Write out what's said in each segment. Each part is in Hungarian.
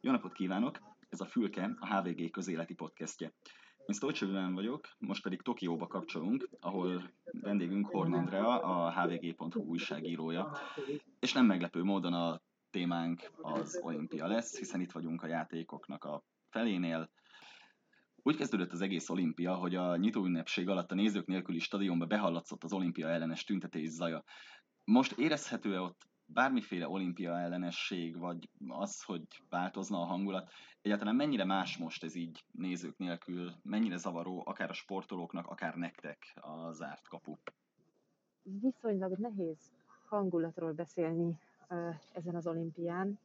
Jó napot kívánok! Ez a Fülke, a HVG közéleti podcastje. Én Stolcse Vilán vagyok, most pedig Tokióba kapcsolunk, ahol vendégünk Horn Andrea, a hvg.hu újságírója. És nem meglepő módon a témánk az olimpia lesz, hiszen itt vagyunk a játékoknak a felénél. Úgy kezdődött az egész olimpia, hogy a nyitóünnepség alatt a nézők nélküli stadionba behallatszott az olimpia ellenes tüntetés zaja. Most érezhető-e ott bármiféle olimpia ellenesség, vagy az, hogy változna a hangulat, egyáltalán mennyire más most ez így nézők nélkül, mennyire zavaró, akár a sportolóknak, akár nektek a zárt kapu? Viszonylag nehéz hangulatról beszélni ezen az olimpián.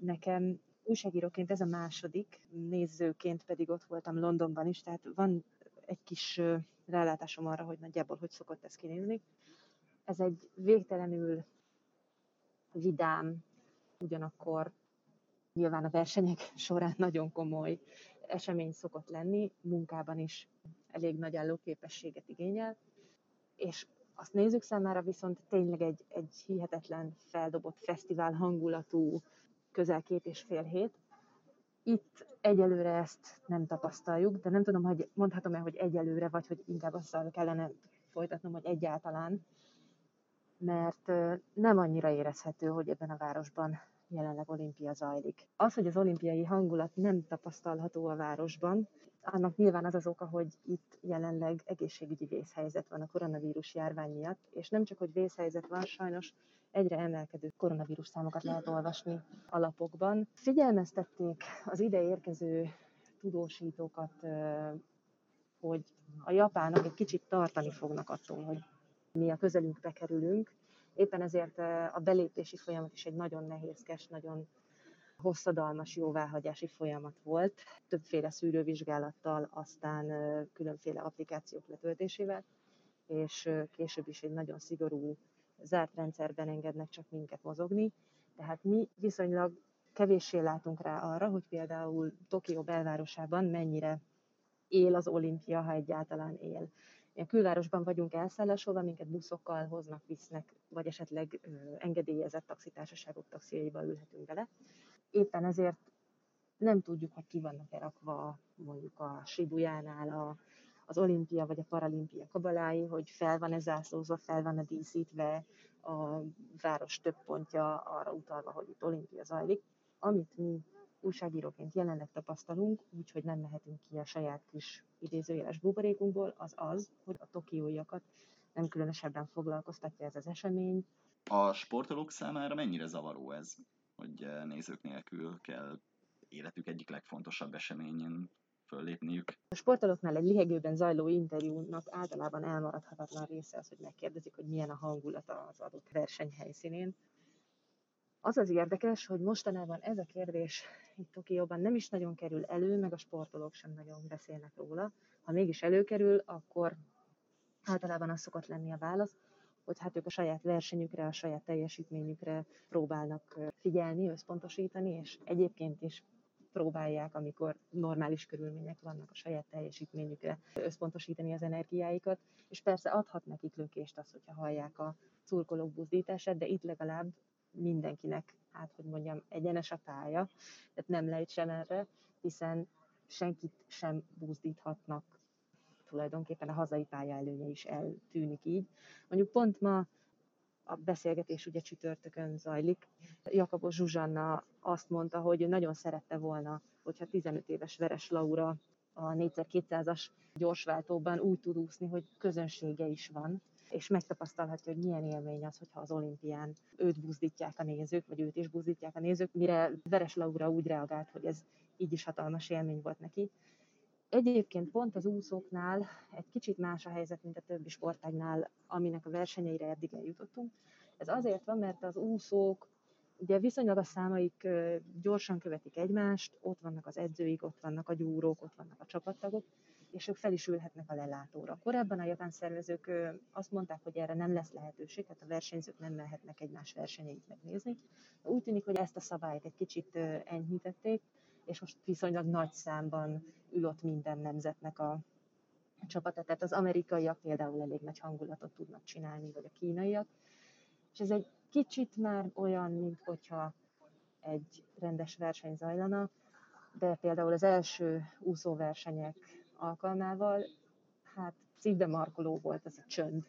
Nekem újságíróként ez a második, nézőként pedig ott voltam Londonban is, tehát van egy kis rálátásom arra, hogy nagyjából hogy szokott ez kinézni. Ez egy végtelenül vidám, ugyanakkor nyilván a versenyek során nagyon komoly esemény szokott lenni, munkában is elég nagy állóképességet igényel, és azt nézők számára viszont tényleg egy, egy hihetetlen feldobott fesztivál hangulatú közel két és fél hét. Itt egyelőre ezt nem tapasztaljuk, de nem tudom, hogy mondhatom-e, hogy egyelőre, vagy hogy inkább azzal kellene folytatnom, hogy egyáltalán mert nem annyira érezhető, hogy ebben a városban jelenleg olimpia zajlik. Az, hogy az olimpiai hangulat nem tapasztalható a városban, annak nyilván az az oka, hogy itt jelenleg egészségügyi vészhelyzet van a koronavírus járvány miatt, és nem csak, hogy vészhelyzet van, sajnos egyre emelkedő koronavírus számokat lehet olvasni a lapokban. Figyelmeztették az ide érkező tudósítókat, hogy a japánok egy kicsit tartani fognak attól, hogy mi a közelünkbe kerülünk. Éppen ezért a belépési folyamat is egy nagyon nehézkes, nagyon hosszadalmas jóváhagyási folyamat volt, többféle szűrővizsgálattal, aztán különféle applikációk letöltésével, és később is egy nagyon szigorú zárt rendszerben engednek csak minket mozogni. Tehát mi viszonylag kevéssé látunk rá arra, hogy például Tokió belvárosában mennyire él az olimpia, ha egyáltalán él. Ilyen külvárosban vagyunk elszállásolva, minket buszokkal hoznak, visznek, vagy esetleg engedélyezett taxitársaságok taxiaiba ülhetünk bele. Éppen ezért nem tudjuk, hogy ki vannak-e rakva mondjuk a Sibujánál a, az olimpia vagy a paralimpia kabalái, hogy fel van-e zászlózva, fel van-e díszítve a város több pontja arra utalva, hogy itt olimpia zajlik. Amit mi újságíróként jelenleg tapasztalunk, úgyhogy nem mehetünk ki a saját kis idézőjeles buborékunkból, az az, hogy a tokióiakat nem különösebben foglalkoztatja ez az esemény. A sportolók számára mennyire zavaró ez, hogy eh, nézők nélkül kell életük egyik legfontosabb eseményén föllépniük. A sportolóknál egy lihegőben zajló interjúnak általában elmaradhatatlan része az, hogy megkérdezik, hogy milyen a hangulata az adott verseny helyszínén. Az az érdekes, hogy mostanában ez a kérdés itt Tokióban nem is nagyon kerül elő, meg a sportolók sem nagyon beszélnek róla. Ha mégis előkerül, akkor általában az szokott lenni a válasz, hogy hát ők a saját versenyükre, a saját teljesítményükre próbálnak figyelni, összpontosítani, és egyébként is próbálják, amikor normális körülmények vannak a saját teljesítményükre összpontosítani az energiáikat, és persze adhat nekik lökést az, hogyha hallják a szurkolók buzdítását, de itt legalább mindenkinek, hát hogy mondjam, egyenes a pálya, tehát nem lejt sem erre, hiszen senkit sem buzdíthatnak tulajdonképpen a hazai pálya előnye is eltűnik így. Mondjuk pont ma a beszélgetés ugye csütörtökön zajlik. Jakabos Zsuzsanna azt mondta, hogy nagyon szerette volna, hogyha 15 éves Veres Laura a 4x200-as gyorsváltóban úgy tud úszni, hogy közönsége is van, és megtapasztalhatja, hogy milyen élmény az, hogyha az olimpián őt buzdítják a nézők, vagy őt is buzdítják a nézők, mire Veres Laura úgy reagált, hogy ez így is hatalmas élmény volt neki. Egyébként pont az úszóknál egy kicsit más a helyzet, mint a többi sportágnál, aminek a versenyeire eddig eljutottunk. Ez azért van, mert az úszók ugye viszonylag a számaik gyorsan követik egymást, ott vannak az edzőik, ott vannak a gyúrók, ott vannak a csapattagok, és ők fel is ülhetnek a lelátóra. Korábban a japán szervezők azt mondták, hogy erre nem lesz lehetőség, tehát a versenyzők nem mehetnek egymás versenyeit megnézni. Úgy tűnik, hogy ezt a szabályt egy kicsit enyhítették, és most viszonylag nagy számban ül minden nemzetnek a csapata. Tehát az amerikaiak például elég nagy hangulatot tudnak csinálni, vagy a kínaiak. És ez egy kicsit már olyan, mint hogyha egy rendes verseny zajlana, de például az első úszóversenyek alkalmával, hát szívbe volt az a csönd,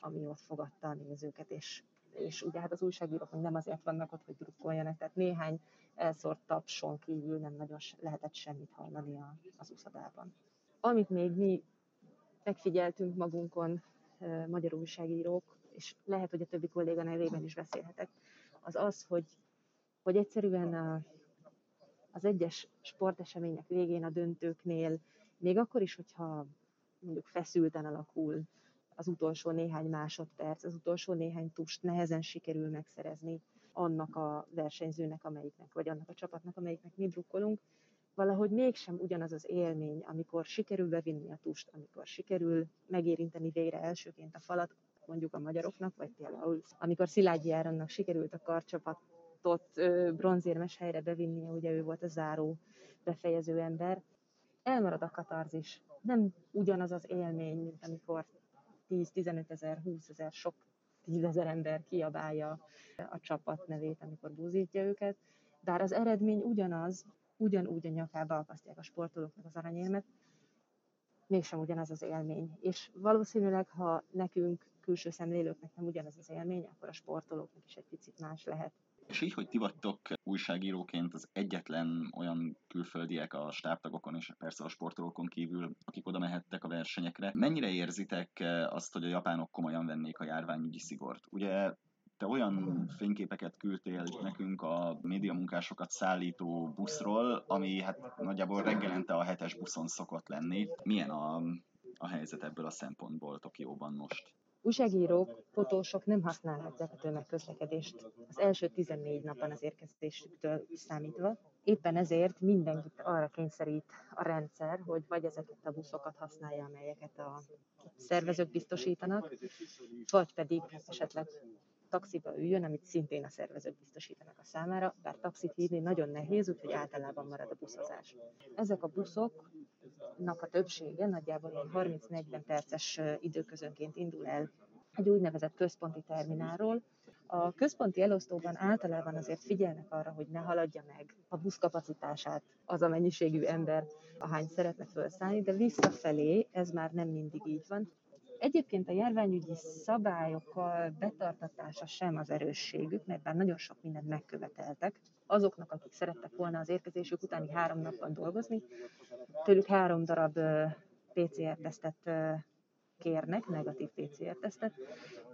ami ott fogadta a nézőket, és, és ugye hát az újságírók nem azért vannak ott, hogy drukkoljanak, tehát néhány elszórt tapson kívül nem nagyon lehetett semmit hallani a, az úszodában. Amit még mi megfigyeltünk magunkon, magyar újságírók, és lehet, hogy a többi kolléga nevében is beszélhetek, az az, hogy, hogy egyszerűen a, az egyes sportesemények végén, a döntőknél, még akkor is, hogyha mondjuk feszülten alakul az utolsó néhány másodperc, az utolsó néhány tust nehezen sikerül megszerezni annak a versenyzőnek, amelyiknek, vagy annak a csapatnak, amelyiknek mi drukkolunk, valahogy mégsem ugyanaz az élmény, amikor sikerül bevinni a tust, amikor sikerül megérinteni végre elsőként a falat, mondjuk a magyaroknak, vagy például amikor Szilágyi Áronnak sikerült a karcsapatot bronzérmes helyre bevinnie, ugye ő volt a záró befejező ember, elmarad a katarzis. Nem ugyanaz az élmény, mint amikor 10-15 ezer, 20 ezer, sok tízezer ember kiabálja a csapat nevét, amikor búzítja őket, bár az eredmény ugyanaz, ugyanúgy a nyakába akasztják a sportolóknak az aranyérmet, mégsem ugyanaz az élmény. És valószínűleg, ha nekünk külső szemlélőknek nem ugyanaz az élmény, akkor a sportolóknak is egy picit más lehet. És így, hogy ti vagytok újságíróként az egyetlen olyan külföldiek a stábtagokon és persze a sportolókon kívül, akik oda mehettek a versenyekre, mennyire érzitek azt, hogy a japánok komolyan vennék a járványügyi szigort? Ugye te olyan fényképeket küldtél nekünk a médiamunkásokat szállító buszról, ami hát nagyjából reggelente a hetes buszon szokott lenni. Milyen a, a helyzet ebből a szempontból Tokióban most? Újságírók, fotósok nem használhatják a tömegközlekedést az első 14 napban az érkezésüktől számítva. Éppen ezért mindenkit arra kényszerít a rendszer, hogy vagy ezeket a buszokat használja, amelyeket a szervezők biztosítanak, vagy pedig esetleg taxiba üljön, amit szintén a szervezők biztosítanak a számára, bár taxit hívni nagyon nehéz, úgyhogy általában marad a buszozás. Ezek a buszoknak a többsége nagyjából 30-40 perces időközönként indul el egy úgynevezett központi terminálról, a központi elosztóban általában azért figyelnek arra, hogy ne haladja meg a busz kapacitását az a mennyiségű ember, ahány szeretne felszállni, de visszafelé ez már nem mindig így van. Egyébként a járványügyi szabályokkal betartatása sem az erősségük, mert bár nagyon sok mindent megköveteltek, azoknak, akik szerettek volna az érkezésük utáni három napban dolgozni, tőlük három darab PCR-tesztet kérnek, negatív PCR-tesztet.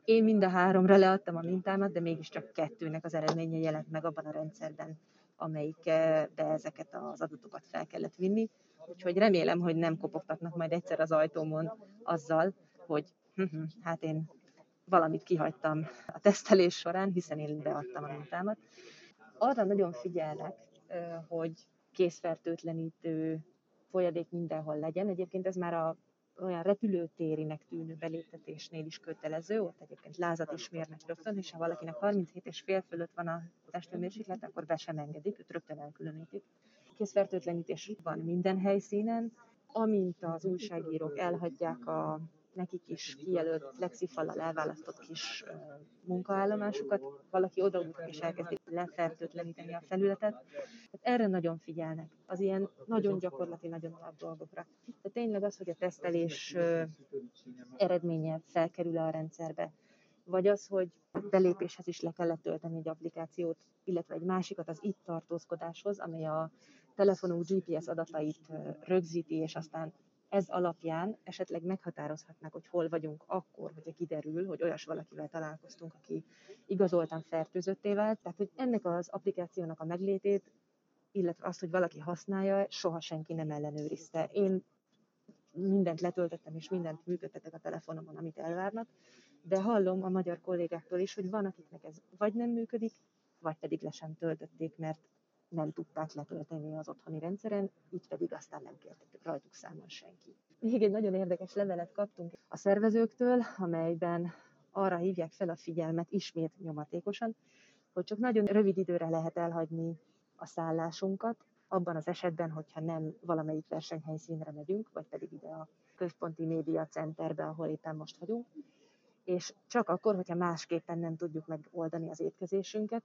Én mind a háromra leadtam a mintámat, de mégiscsak kettőnek az eredménye jelent meg abban a rendszerben, amelyikbe ezeket az adatokat fel kellett vinni. Úgyhogy remélem, hogy nem kopogtatnak majd egyszer az ajtómon azzal, hogy hát én valamit kihagytam a tesztelés során, hiszen én beadtam a mintámat. Arra nagyon figyelnek, hogy készfertőtlenítő folyadék mindenhol legyen. Egyébként ez már a olyan repülőtérinek tűnő beléptetésnél is kötelező, ott egyébként lázat is mérnek rögtön, és ha valakinek 37 és fél fölött van a testőmérséklet, akkor be sem engedik, őt rögtön elkülönítik. Készfertőtlenítés van minden helyszínen, amint az újságírók elhagyják a nekik is kijelölt plexifallal elválasztott kis munkaállomásukat, valaki odaugrik és elkezdi lefertőtleníteni a felületet. Tehát erre nagyon figyelnek, az ilyen nagyon gyakorlati, nagyon alap dolgokra. De tényleg az, hogy a tesztelés eredménye felkerül a rendszerbe, vagy az, hogy belépéshez is le kellett tölteni egy applikációt, illetve egy másikat az itt tartózkodáshoz, amely a telefonunk GPS adatait rögzíti, és aztán ez alapján esetleg meghatározhatnák, hogy hol vagyunk akkor, hogyha kiderül, hogy olyas valakivel találkoztunk, aki igazoltan fertőzötté vált. Tehát, hogy ennek az applikációnak a meglétét, illetve azt, hogy valaki használja, soha senki nem ellenőrizte. Én mindent letöltöttem, és mindent működtetek a telefonomon, amit elvárnak, de hallom a magyar kollégáktól is, hogy van, akiknek ez vagy nem működik, vagy pedig le sem töltötték, mert nem tudták letölteni az otthoni rendszeren, így pedig aztán nem kértek rajtuk számon senki. Még egy nagyon érdekes levelet kaptunk a szervezőktől, amelyben arra hívják fel a figyelmet ismét nyomatékosan, hogy csak nagyon rövid időre lehet elhagyni a szállásunkat, abban az esetben, hogyha nem valamelyik versenyhelyszínre megyünk, vagy pedig ide a központi média centerbe, ahol éppen most vagyunk, és csak akkor, hogyha másképpen nem tudjuk megoldani az étkezésünket,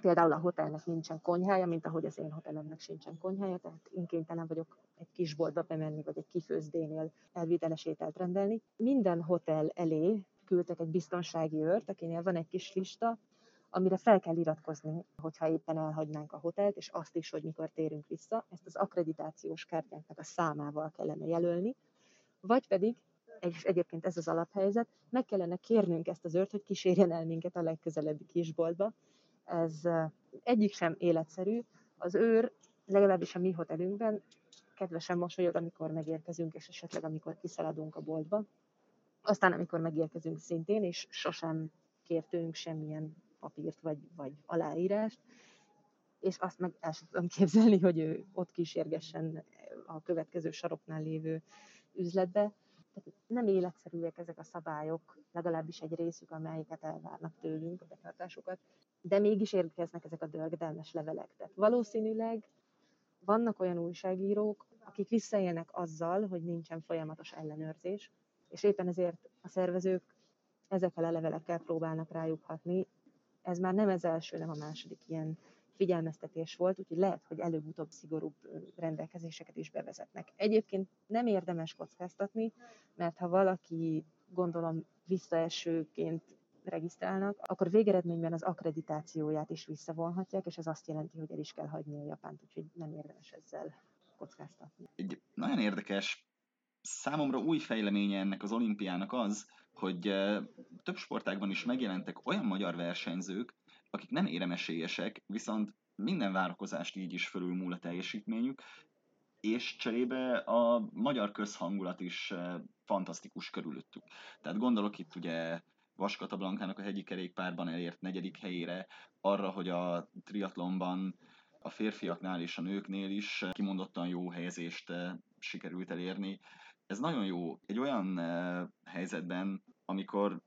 például a hotelnek nincsen konyhája, mint ahogy az én hotelemnek sincsen konyhája, tehát én kénytelen vagyok egy kisboltba bemenni, vagy egy kifőzdénél elviteles ételt rendelni. Minden hotel elé küldtek egy biztonsági őrt, akinél van egy kis lista, amire fel kell iratkozni, hogyha éppen elhagynánk a hotelt, és azt is, hogy mikor térünk vissza. Ezt az akkreditációs kártyánknak a számával kellene jelölni, vagy pedig és egyébként ez az alaphelyzet, meg kellene kérnünk ezt az őrt, hogy kísérjen el minket a legközelebbi kisboltba. Ez egyik sem életszerű. Az őr, legalábbis a mi hotelünkben, kedvesen mosolyog, amikor megérkezünk, és esetleg amikor kiszaladunk a boltba. Aztán, amikor megérkezünk szintén, és sosem kértünk semmilyen papírt vagy, vagy aláírást, és azt meg el sem tudom képzelni, hogy ő ott kísérgessen a következő saroknál lévő üzletbe. Tehát nem életszerűek ezek a szabályok, legalábbis egy részük, amelyiket elvárnak tőlünk, a betartásokat, de mégis érkeznek ezek a dörgedelmes levelek. Tehát valószínűleg vannak olyan újságírók, akik visszaélnek azzal, hogy nincsen folyamatos ellenőrzés, és éppen ezért a szervezők ezekkel a levelekkel próbálnak rájuk hatni. Ez már nem az első, nem a második ilyen figyelmeztetés volt, úgyhogy lehet, hogy előbb-utóbb szigorúbb rendelkezéseket is bevezetnek. Egyébként nem érdemes kockáztatni, mert ha valaki gondolom visszaesőként regisztrálnak, akkor végeredményben az akkreditációját is visszavonhatják, és ez azt jelenti, hogy el is kell hagyni a Japánt, úgyhogy nem érdemes ezzel kockáztatni. Egy nagyon érdekes, számomra új fejleménye ennek az olimpiának az, hogy több sportágban is megjelentek olyan magyar versenyzők, akik nem éremesélyesek, viszont minden várakozást így is fölülmúl a teljesítményük, és cserébe a magyar közhangulat is fantasztikus körülöttük. Tehát gondolok itt ugye Vaskata Blankának a hegyi kerékpárban elért negyedik helyére, arra, hogy a triatlonban a férfiaknál és a nőknél is kimondottan jó helyezést sikerült elérni. Ez nagyon jó. Egy olyan helyzetben, amikor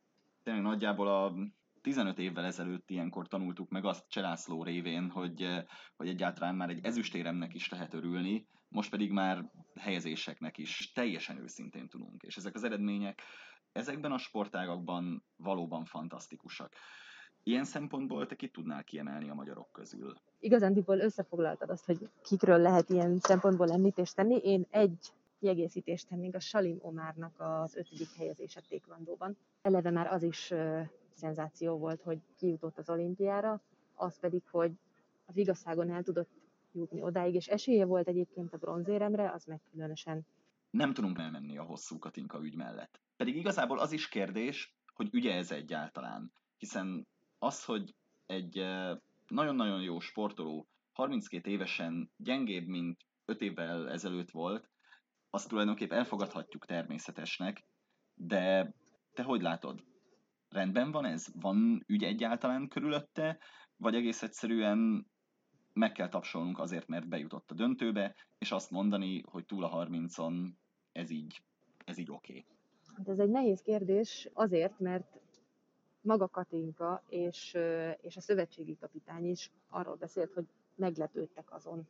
tényleg nagyjából a 15 évvel ezelőtt ilyenkor tanultuk meg azt Cselászló révén, hogy, eh, hogy egyáltalán már egy ezüstéremnek is lehet örülni, most pedig már helyezéseknek is teljesen őszintén tudunk. És ezek az eredmények ezekben a sportágakban valóban fantasztikusak. Ilyen szempontból te ki tudnál kiemelni a magyarok közül? Igazándiból összefoglaltad azt, hogy kikről lehet ilyen szempontból említést tenni. Én egy kiegészítést tennék a Salim Omárnak az ötödik helyezése tékvandóban. Eleve már az is szenzáció volt, hogy kijutott az olimpiára, az pedig, hogy az igazságon el tudott jutni odáig, és esélye volt egyébként a bronzéremre, az meg különösen. Nem tudunk elmenni a hosszú Katinka ügy mellett. Pedig igazából az is kérdés, hogy ügye ez egyáltalán. Hiszen az, hogy egy nagyon-nagyon jó sportoló 32 évesen gyengébb, mint 5 évvel ezelőtt volt, azt tulajdonképpen elfogadhatjuk természetesnek, de te hogy látod? rendben van ez? Van ügy egyáltalán körülötte? Vagy egész egyszerűen meg kell tapsolnunk azért, mert bejutott a döntőbe, és azt mondani, hogy túl a 30-on ez így, ez így oké. Okay. Hát ez egy nehéz kérdés azért, mert maga Katinka és, és a szövetségi kapitány is arról beszélt, hogy meglepődtek azon,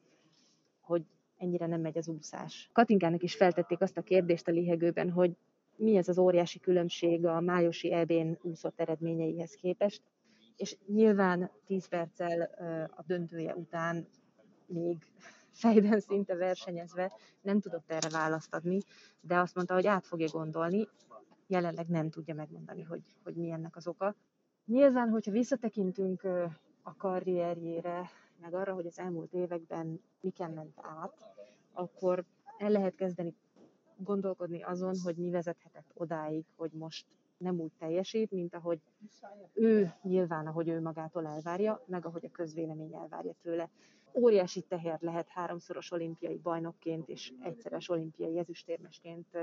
hogy ennyire nem megy az úszás. Katinkának is feltették azt a kérdést a lihegőben, hogy mi ez az óriási különbség a májusi EB-n úszott eredményeihez képest, és nyilván 10 perccel a döntője után még fejben szinte versenyezve nem tudott erre választ adni, de azt mondta, hogy át fogja gondolni, jelenleg nem tudja megmondani, hogy, hogy mi ennek az oka. Nyilván, hogyha visszatekintünk a karrierjére, meg arra, hogy az elmúlt években miken ment át, akkor el lehet kezdeni gondolkodni azon, hogy mi vezethetett odáig, hogy most nem úgy teljesít, mint ahogy ő nyilván, ahogy ő magától elvárja, meg ahogy a közvélemény elvárja tőle. Óriási teher lehet háromszoros olimpiai bajnokként és egyszeres olimpiai ezüstérmesként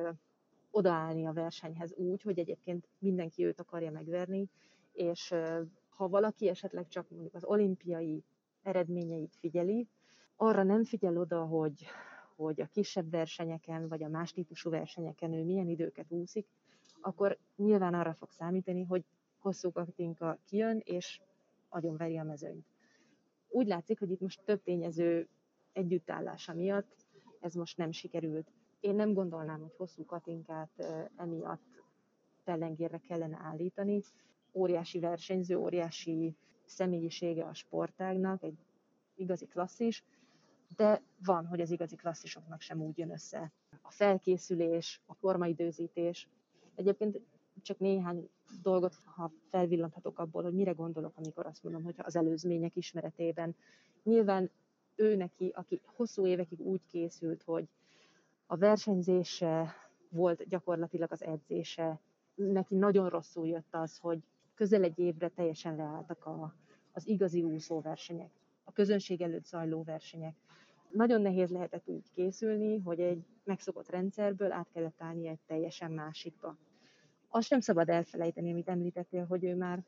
odaállni a versenyhez úgy, hogy egyébként mindenki őt akarja megverni, és ha valaki esetleg csak mondjuk az olimpiai eredményeit figyeli, arra nem figyel oda, hogy hogy a kisebb versenyeken, vagy a más típusú versenyeken ő milyen időket úszik, akkor nyilván arra fog számítani, hogy hosszú katinka kijön, és agyonveri a mezőnyt. Úgy látszik, hogy itt most több tényező együttállása miatt ez most nem sikerült. Én nem gondolnám, hogy hosszú katinkát emiatt pellengérre kellene állítani. Óriási versenyző, óriási személyisége a sportágnak, egy igazi klasszis, de van, hogy az igazi klasszisoknak sem úgy jön össze. A felkészülés, a formaidőzítés. Egyébként csak néhány dolgot, ha felvillanthatok abból, hogy mire gondolok, amikor azt mondom, hogy az előzmények ismeretében. Nyilván ő neki, aki hosszú évekig úgy készült, hogy a versenyzése volt gyakorlatilag az edzése, neki nagyon rosszul jött az, hogy közel egy évre teljesen leálltak a, az igazi úszóversenyek, a közönség előtt zajló versenyek. Nagyon nehéz lehetett úgy készülni, hogy egy megszokott rendszerből át kellett állni egy teljesen másikba. Azt sem szabad elfelejteni, amit említettél, hogy ő már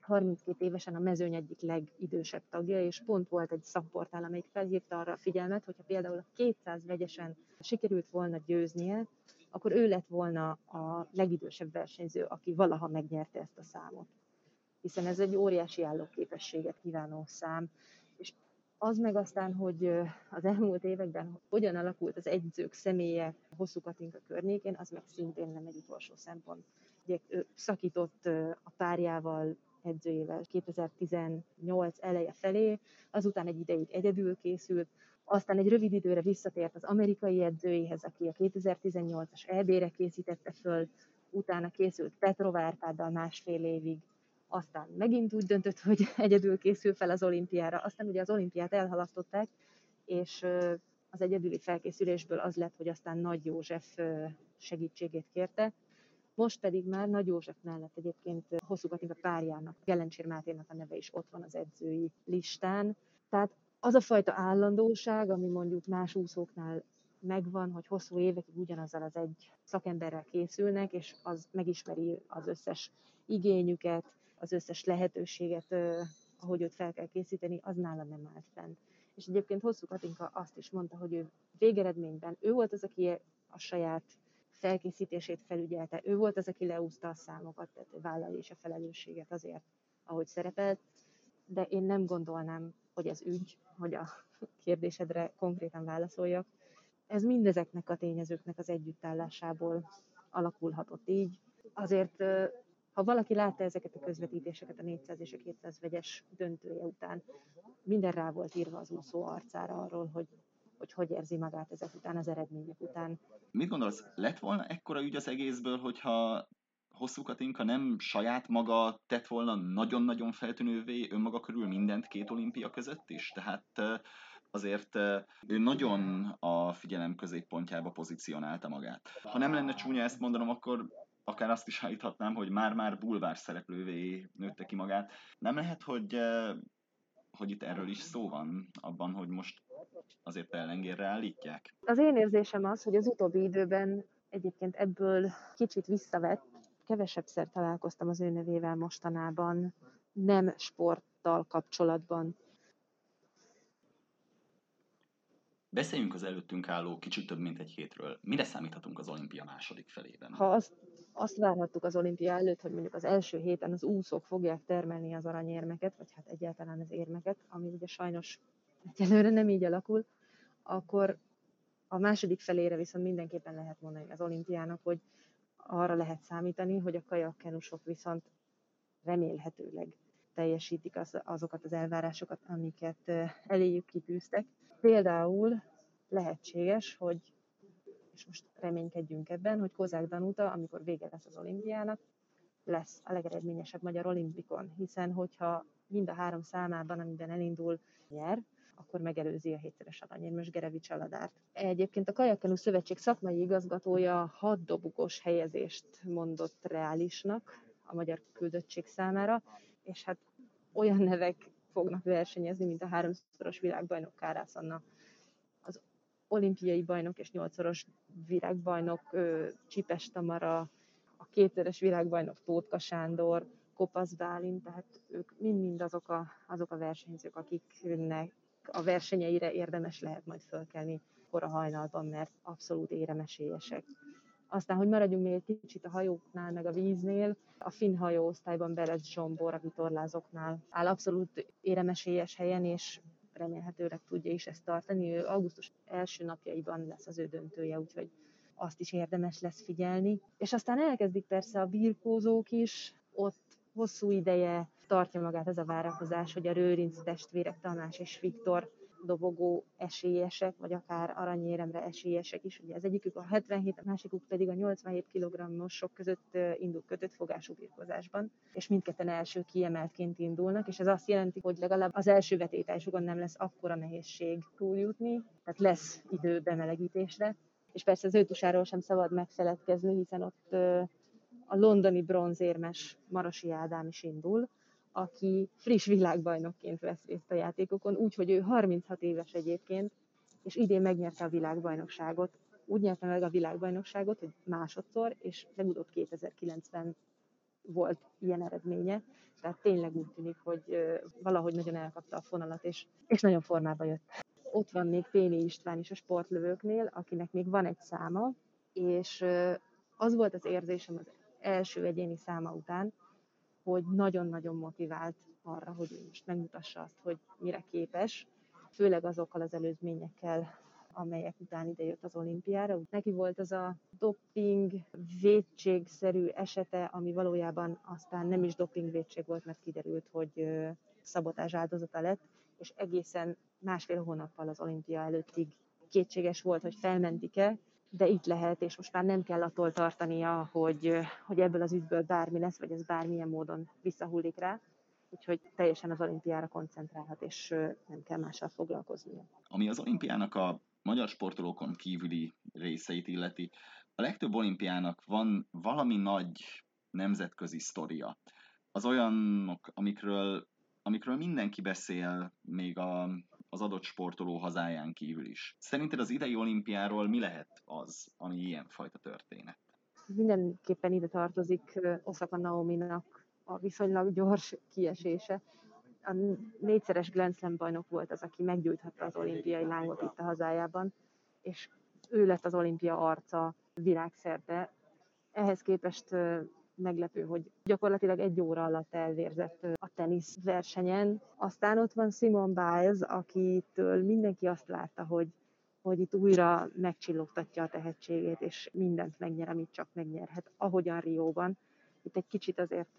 32 évesen a mezőny egyik legidősebb tagja, és pont volt egy szakportál, amelyik felhívta arra a figyelmet, hogyha például a 200 vegyesen sikerült volna győznie, akkor ő lett volna a legidősebb versenyző, aki valaha megnyerte ezt a számot. Hiszen ez egy óriási állóképességet kívánó szám, és az meg aztán, hogy az elmúlt években hogyan alakult az egyzők személye hosszú Katinka környékén, az meg szintén nem egy utolsó szempont. Ugye ő szakított a párjával edzőjével 2018 eleje felé, azután egy ideig egyedül készült, aztán egy rövid időre visszatért az amerikai edzőjéhez, aki a 2018-as EB-re készítette föl, utána készült Petrov Árpáddal másfél évig, aztán megint úgy döntött, hogy egyedül készül fel az olimpiára, aztán ugye az olimpiát elhalasztották, és az egyedüli felkészülésből az lett, hogy aztán Nagy József segítségét kérte, most pedig már Nagy József mellett egyébként hosszú Katinka párjának, Gelencsér Máténak a neve is ott van az edzői listán. Tehát az a fajta állandóság, ami mondjuk más úszóknál megvan, hogy hosszú évekig ugyanazzal az egy szakemberrel készülnek, és az megismeri az összes igényüket, az összes lehetőséget, ahogy őt fel kell készíteni, az nála nem állt fent. És egyébként Hosszú Katinka azt is mondta, hogy ő végeredményben ő volt az, aki a saját felkészítését felügyelte. Ő volt az, aki leúzta a számokat, tehát vállalja is a felelősséget azért, ahogy szerepelt, de én nem gondolnám, hogy ez ügy, hogy a kérdésedre konkrétan válaszoljak. Ez mindezeknek a tényezőknek az együttállásából alakulhatott így. Azért, ha valaki látta ezeket a közvetítéseket a 400 és a 200 vegyes döntője után, minden rá volt írva az úszó arcára arról, hogy hogy hogy érzi magát ezek után, az eredmények után. Mit gondolsz, lett volna ekkora ügy az egészből, hogyha Hosszú Katinka nem saját maga tett volna nagyon-nagyon feltűnővé önmaga körül mindent két olimpia között is? Tehát azért ő nagyon a figyelem középpontjába pozícionálta magát. Ha nem lenne csúnya ezt mondanom, akkor akár azt is állíthatnám, hogy már-már bulvár szereplővé nőtte ki magát. Nem lehet, hogy, hogy itt erről is szó van, abban, hogy most azért pellengérre állítják? Az én érzésem az, hogy az utóbbi időben egyébként ebből kicsit visszavett. Kevesebbszer találkoztam az ő nevével mostanában, nem sporttal kapcsolatban. Beszéljünk az előttünk álló kicsit több mint egy hétről. Mire számíthatunk az olimpia második felében? Ha azt, azt várhattuk az olimpia előtt, hogy mondjuk az első héten az úszók fogják termelni az aranyérmeket, vagy hát egyáltalán az érmeket, ami ugye sajnos egyelőre nem így alakul, akkor a második felére viszont mindenképpen lehet mondani az olimpiának, hogy arra lehet számítani, hogy a kajakkenusok viszont remélhetőleg teljesítik az, azokat az elvárásokat, amiket eléjük kitűztek. Például lehetséges, hogy, és most reménykedjünk ebben, hogy Kozák Danuta, amikor vége lesz az olimpiának, lesz a legeredményesebb magyar olimpikon, hiszen hogyha mind a három számában, amiben elindul, nyer, akkor megelőzi a hétszeres aranyérmes Gerevics Aladárt. Egyébként a Kajakkenu Szövetség szakmai igazgatója hat dobogós helyezést mondott reálisnak a magyar küldöttség számára, és hát olyan nevek fognak versenyezni, mint a háromszoros világbajnok Kárász Anna, olimpiai bajnok és nyolcszoros világbajnok Csipes Tamara, a kétszeres világbajnok Tótka Sándor, Kopasz Bálint, tehát ők mind-mind azok a, azok a versenyzők, akiknek a versenyeire érdemes lehet majd fölkelni kora hajnalban, mert abszolút éremesélyesek. Aztán, hogy maradjunk még egy kicsit a hajóknál, meg a víznél, a finn hajóosztályban Berez Zsombor a vitorlázóknál áll abszolút éremesélyes helyen, és remélhetőleg tudja is ezt tartani. Ő augusztus első napjaiban lesz az ő döntője, úgyhogy azt is érdemes lesz figyelni. És aztán elkezdik persze a birkózók is, ott hosszú ideje tartja magát ez a várakozás, hogy a Rőrinc testvérek Tamás és Viktor dobogó esélyesek, vagy akár aranyéremre esélyesek is. Ugye az egyikük a 77, a másikuk pedig a 87 kg-osok között indul kötött fogású birkozásban, és mindketten első kiemeltként indulnak, és ez azt jelenti, hogy legalább az első vetétásukon nem lesz akkora nehézség túljutni, tehát lesz idő bemelegítésre, és persze az őtusáról sem szabad megfeledkezni, hiszen ott a londoni bronzérmes Marosi Ádám is indul, aki friss világbajnokként vesz részt a játékokon, úgyhogy ő 36 éves egyébként, és idén megnyerte a világbajnokságot. Úgy nyerte meg a világbajnokságot, hogy másodszor, és legutóbb 2009-ben volt ilyen eredménye. Tehát tényleg úgy tűnik, hogy valahogy nagyon elkapta a fonalat, és, és nagyon formába jött. Ott van még Péni István is a sportlövőknél, akinek még van egy száma, és az volt az érzésem az első egyéni száma után, hogy nagyon-nagyon motivált arra, hogy ő most megmutassa azt, hogy mire képes, főleg azokkal az előzményekkel, amelyek után idejött az olimpiára. Neki volt az a doping védségszerű esete, ami valójában aztán nem is doping védség volt, mert kiderült, hogy szabotás áldozata lett, és egészen másfél hónappal az olimpia előttig kétséges volt, hogy felmentik-e, de itt lehet, és most már nem kell attól tartania, hogy, hogy ebből az ügyből bármi lesz, vagy ez bármilyen módon visszahullik rá. Úgyhogy teljesen az olimpiára koncentrálhat, és nem kell mással foglalkoznia. Ami az olimpiának a magyar sportolókon kívüli részeit illeti, a legtöbb olimpiának van valami nagy nemzetközi sztoria. Az olyanok, amikről, amikről mindenki beszél, még a, az adott sportoló hazáján kívül is. Szerinted az idei olimpiáról mi lehet az, ami ilyenfajta történet? Mindenképpen ide tartozik Osaka Naomi-nak a viszonylag gyors kiesése. A négyszeres Grand Slam bajnok volt az, aki meggyújthatta az olimpiai lángot itt a hazájában, és ő lett az olimpia arca világszerte. Ehhez képest meglepő, hogy gyakorlatilag egy óra alatt elvérzett a tenisz versenyen. Aztán ott van Simon Biles, akitől mindenki azt látta, hogy hogy itt újra megcsillogtatja a tehetségét, és mindent megnyer, amit csak megnyerhet, ahogyan Rióban. Itt egy kicsit azért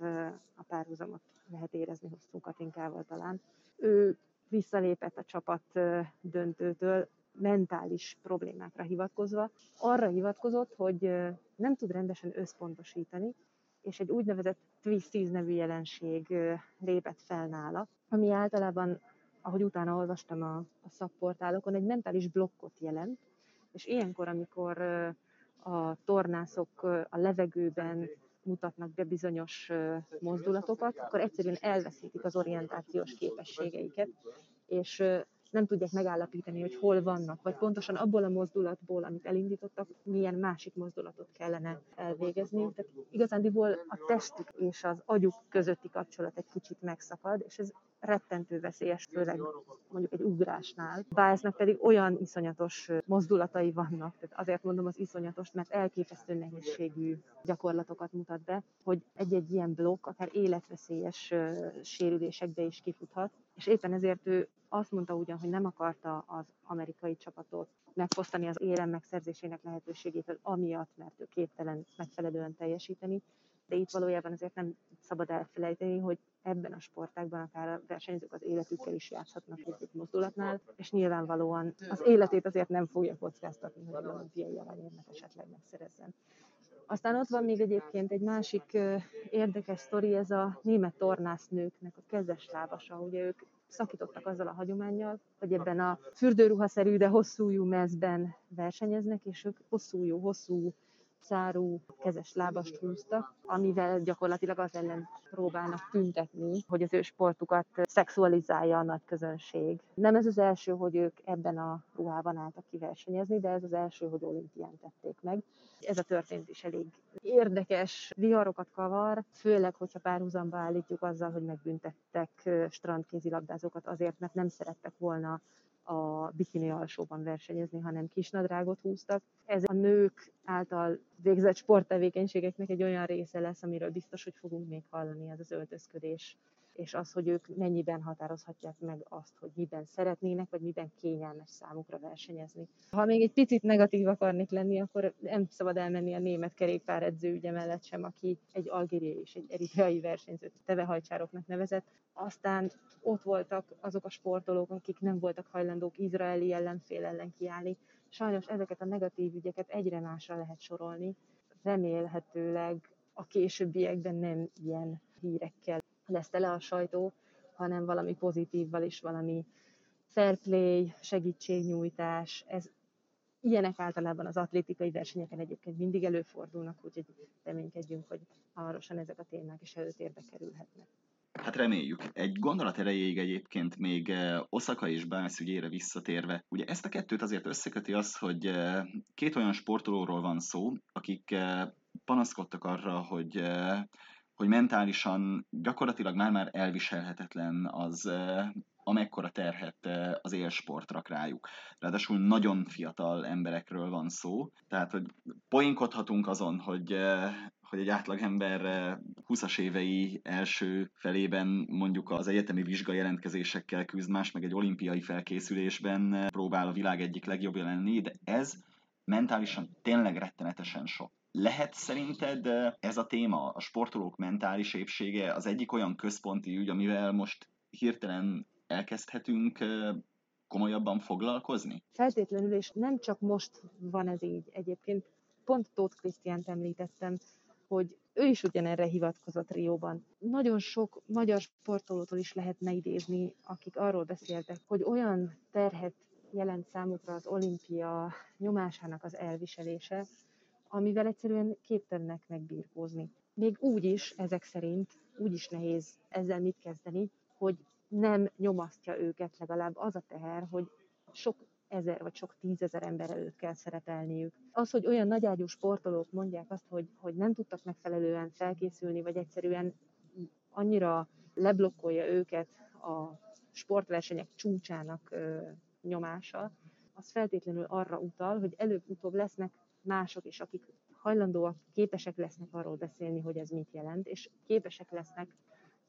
a párhuzamot lehet érezni hosszú Katinkával talán. Ő visszalépett a csapat döntőtől, mentális problémákra hivatkozva. Arra hivatkozott, hogy nem tud rendesen összpontosítani, és egy úgynevezett twist nevű jelenség lépett fel nála, ami általában, ahogy utána olvastam a, a szakportálokon, egy mentális blokkot jelent, és ilyenkor, amikor a tornászok a levegőben mutatnak be bizonyos mozdulatokat, akkor egyszerűen elveszítik az orientációs képességeiket, és nem tudják megállapítani, hogy hol vannak, vagy pontosan abból a mozdulatból, amit elindítottak, milyen másik mozdulatot kellene elvégezni. Tehát igazándiból a testük és az agyuk közötti kapcsolat egy kicsit megszakad, és ez rettentő veszélyes, főleg mondjuk egy ugrásnál. Báeznak pedig olyan iszonyatos mozdulatai vannak, tehát azért mondom az iszonyatos, mert elképesztő nehézségű gyakorlatokat mutat be, hogy egy-egy ilyen blokk akár életveszélyes sérülésekbe is kifuthat, és éppen ezért ő azt mondta ugyan, hogy nem akarta az amerikai csapatot megfosztani az érem megszerzésének lehetőségétől, amiatt, mert ő képtelen megfelelően teljesíteni, de itt valójában azért nem szabad elfelejteni, hogy ebben a sportágban akár a versenyzők az életükkel is játszhatnak egy mozdulatnál, és nyilvánvalóan az életét azért nem fogja kockáztatni, hogy olimpiai aranyérmet esetleg megszerezzen. Aztán ott van még egyébként egy másik érdekes sztori, ez a német tornásznőknek a kezes lábasa. Ugye ők szakítottak azzal a hagyományjal, hogy ebben a fürdőruhaszerű, de hosszújú mezben versenyeznek, és ők hosszújú, hosszú szárú kezes lábast húztak, amivel gyakorlatilag az ellen próbálnak tüntetni, hogy az ő sportukat szexualizálja a nagy közönség. Nem ez az első, hogy ők ebben a ruhában álltak kiversenyezni, de ez az első, hogy olimpián tették meg. Ez a történet is elég érdekes viharokat kavar, főleg, hogyha párhuzamba állítjuk azzal, hogy megbüntettek strandkézilabdázókat azért, mert nem szerettek volna a bikini alsóban versenyezni, hanem kisnadrágot húztak. Ez a nők által végzett sporttevékenységeknek egy olyan része lesz, amiről biztos, hogy fogunk még hallani, ez az öltözködés és az, hogy ők mennyiben határozhatják meg azt, hogy miben szeretnének, vagy miben kényelmes számukra versenyezni. Ha még egy picit negatív akarnék lenni, akkor nem szabad elmenni a német kerékpáredző ügye mellett sem, aki egy algériai és egy eritreai versenyzőt tevehajcsároknak nevezett. Aztán ott voltak azok a sportolók, akik nem voltak hajlandók izraeli ellenfél ellen kiállni. Sajnos ezeket a negatív ügyeket egyre másra lehet sorolni. Remélhetőleg a későbbiekben nem ilyen hírekkel lesz tele a sajtó, hanem valami pozitívval is, valami fair play, segítségnyújtás, ez ilyenek általában az atlétikai versenyeken egyébként mindig előfordulnak, úgyhogy reménykedjünk, hogy hamarosan ezek a témák is előtérbe kerülhetnek. Hát reméljük. Egy gondolat erejéig egyébként még eh, Osaka és Bász ügyére visszatérve. Ugye ezt a kettőt azért összeköti az, hogy eh, két olyan sportolóról van szó, akik eh, panaszkodtak arra, hogy hogy mentálisan gyakorlatilag már-már elviselhetetlen az, amekkora terhet az élsport rak rájuk. Ráadásul nagyon fiatal emberekről van szó, tehát hogy poénkodhatunk azon, hogy, hogy egy átlagember 20-as évei első felében mondjuk az egyetemi vizsgajelentkezésekkel küzd, más meg egy olimpiai felkészülésben próbál a világ egyik legjobbja lenni, de ez mentálisan tényleg rettenetesen sok. Lehet szerinted ez a téma, a sportolók mentális épsége az egyik olyan központi ügy, amivel most hirtelen elkezdhetünk komolyabban foglalkozni? Feltétlenül, és nem csak most van ez így. Egyébként pont Tóth Krisztiánt említettem, hogy ő is ugyanerre hivatkozott Rióban. Nagyon sok magyar sportolótól is lehetne idézni, akik arról beszéltek, hogy olyan terhet jelent számukra az olimpia nyomásának az elviselése, amivel egyszerűen képtelenek megbírkózni. Még úgy is, ezek szerint, úgy is nehéz ezzel mit kezdeni, hogy nem nyomasztja őket legalább az a teher, hogy sok ezer vagy sok tízezer ember előtt kell szerepelniük. Az, hogy olyan nagyágyú sportolók mondják azt, hogy, hogy nem tudtak megfelelően felkészülni, vagy egyszerűen annyira leblokkolja őket a sportversenyek csúcsának ö, nyomása, az feltétlenül arra utal, hogy előbb-utóbb lesznek mások is, akik hajlandóak, képesek lesznek arról beszélni, hogy ez mit jelent, és képesek lesznek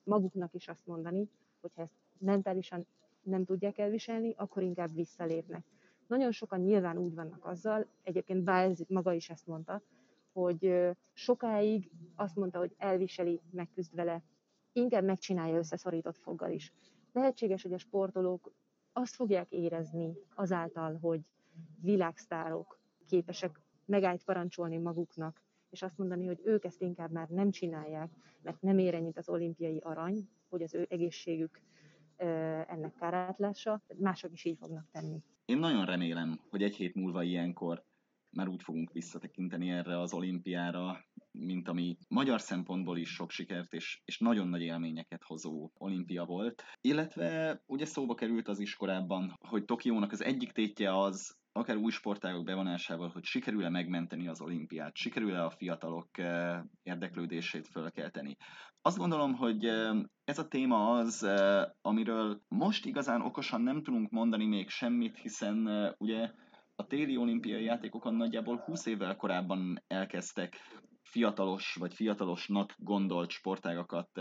maguknak is azt mondani, hogy ha ezt mentálisan nem tudják elviselni, akkor inkább visszalépnek. Nagyon sokan nyilván úgy vannak azzal, egyébként Biles maga is ezt mondta, hogy sokáig azt mondta, hogy elviseli, megküzd vele, inkább megcsinálja összeszorított foggal is. Lehetséges, hogy a sportolók azt fogják érezni azáltal, hogy világsztárok képesek megállt parancsolni maguknak, és azt mondani, hogy ők ezt inkább már nem csinálják, mert nem ér ennyit az olimpiai arany, hogy az ő egészségük ennek kárát lássa, mások is így fognak tenni. Én nagyon remélem, hogy egy hét múlva ilyenkor már úgy fogunk visszatekinteni erre az olimpiára, mint ami magyar szempontból is sok sikert és, és nagyon nagy élményeket hozó olimpia volt. Illetve ugye szóba került az is korábban, hogy Tokiónak az egyik tétje az, akár új sportágok bevonásával, hogy sikerül-e megmenteni az olimpiát, sikerül-e a fiatalok eh, érdeklődését fölkelteni. Azt gondolom, hogy eh, ez a téma az, eh, amiről most igazán okosan nem tudunk mondani még semmit, hiszen ugye a téli olimpiai játékokon nagyjából 20 évvel korábban elkezdtek fiatalos vagy fiatalosnak gondolt sportágakat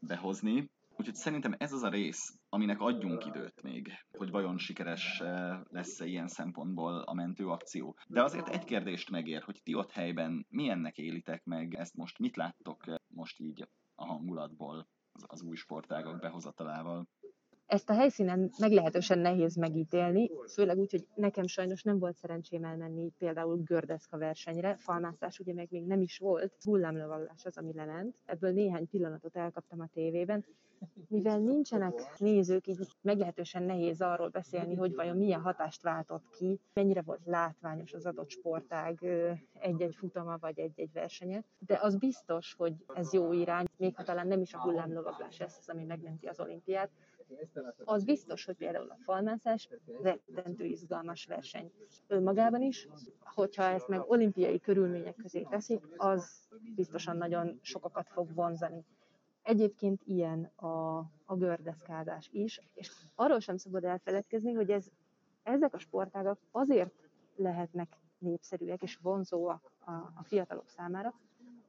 behozni. Úgyhogy szerintem ez az a rész, aminek adjunk időt még, hogy vajon sikeres lesz-e ilyen szempontból a mentőakció. De azért egy kérdést megér, hogy ti ott helyben milyennek élitek meg ezt most, mit láttok most így a hangulatból az, az új sportágak behozatalával? Ezt a helyszínen meglehetősen nehéz megítélni, főleg úgy, hogy nekem sajnos nem volt szerencsém elmenni például gördeszka versenyre, falmászás ugye meg még nem is volt, hullámlovaglás az, ami lement. Ebből néhány pillanatot elkaptam a tévében. Mivel nincsenek nézők, így meglehetősen nehéz arról beszélni, hogy vajon milyen hatást váltott ki, mennyire volt látványos az adott sportág egy-egy futama vagy egy-egy versenye. De az biztos, hogy ez jó irány, még ha talán nem is a hullámlovaglás lesz az, ami megmenti az olimpiát, az biztos, hogy például a falmászás rettentő izgalmas verseny önmagában is, hogyha ezt meg olimpiai körülmények közé teszik, az biztosan nagyon sokakat fog vonzani. Egyébként ilyen a, a gördeszkázás is, és arról sem szabad elfeledkezni, hogy ez, ezek a sportágak azért lehetnek népszerűek és vonzóak a, a fiatalok számára,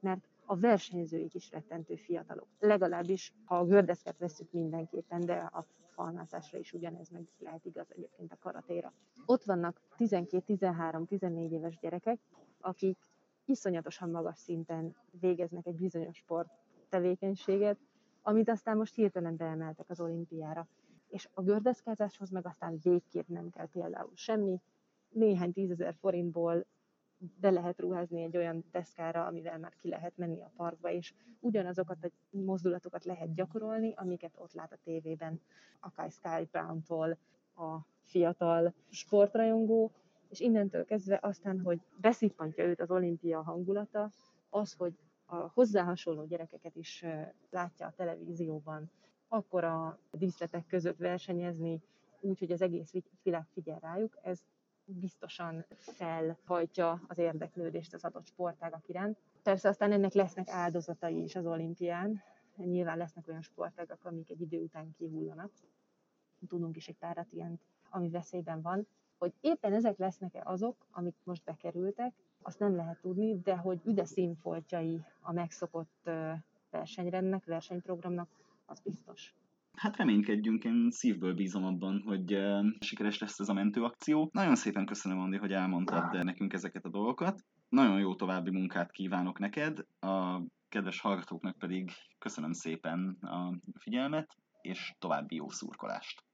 mert a versenyzőik is rettentő fiatalok. Legalábbis, ha a gördeszket veszük mindenképpen, de a falmászásra is ugyanez meg lehet igaz egyébként a karatéra. Ott vannak 12-13-14 éves gyerekek, akik iszonyatosan magas szinten végeznek egy bizonyos sport tevékenységet, amit aztán most hirtelen beemeltek az olimpiára. És a gördeszkázáshoz meg aztán végképp nem kell például semmi, néhány tízezer forintból be lehet ruházni egy olyan deszkára, amivel már ki lehet menni a parkba, és ugyanazokat a mozdulatokat lehet gyakorolni, amiket ott lát a tévében, akár Sky Brown-tól a fiatal sportrajongó, és innentől kezdve aztán, hogy beszippantja őt az olimpia hangulata, az, hogy a hozzá hasonló gyerekeket is látja a televízióban, akkor a díszletek között versenyezni, úgy, hogy az egész világ figyel rájuk, ez biztosan felhajtja az érdeklődést az adott sportágak iránt. Persze aztán ennek lesznek áldozatai is az olimpián. Nyilván lesznek olyan sportágak, amik egy idő után kihullanak. Tudunk is egy párat ilyen, ami veszélyben van. Hogy éppen ezek lesznek-e azok, amik most bekerültek, azt nem lehet tudni, de hogy üde színfoltjai a megszokott versenyrendnek, versenyprogramnak, az biztos. Hát reménykedjünk, én szívből bízom abban, hogy sikeres lesz ez a mentőakció. Nagyon szépen köszönöm, Andi, hogy elmondtad nekünk ezeket a dolgokat. Nagyon jó további munkát kívánok neked, a kedves hallgatóknak pedig köszönöm szépen a figyelmet, és további jó szurkolást.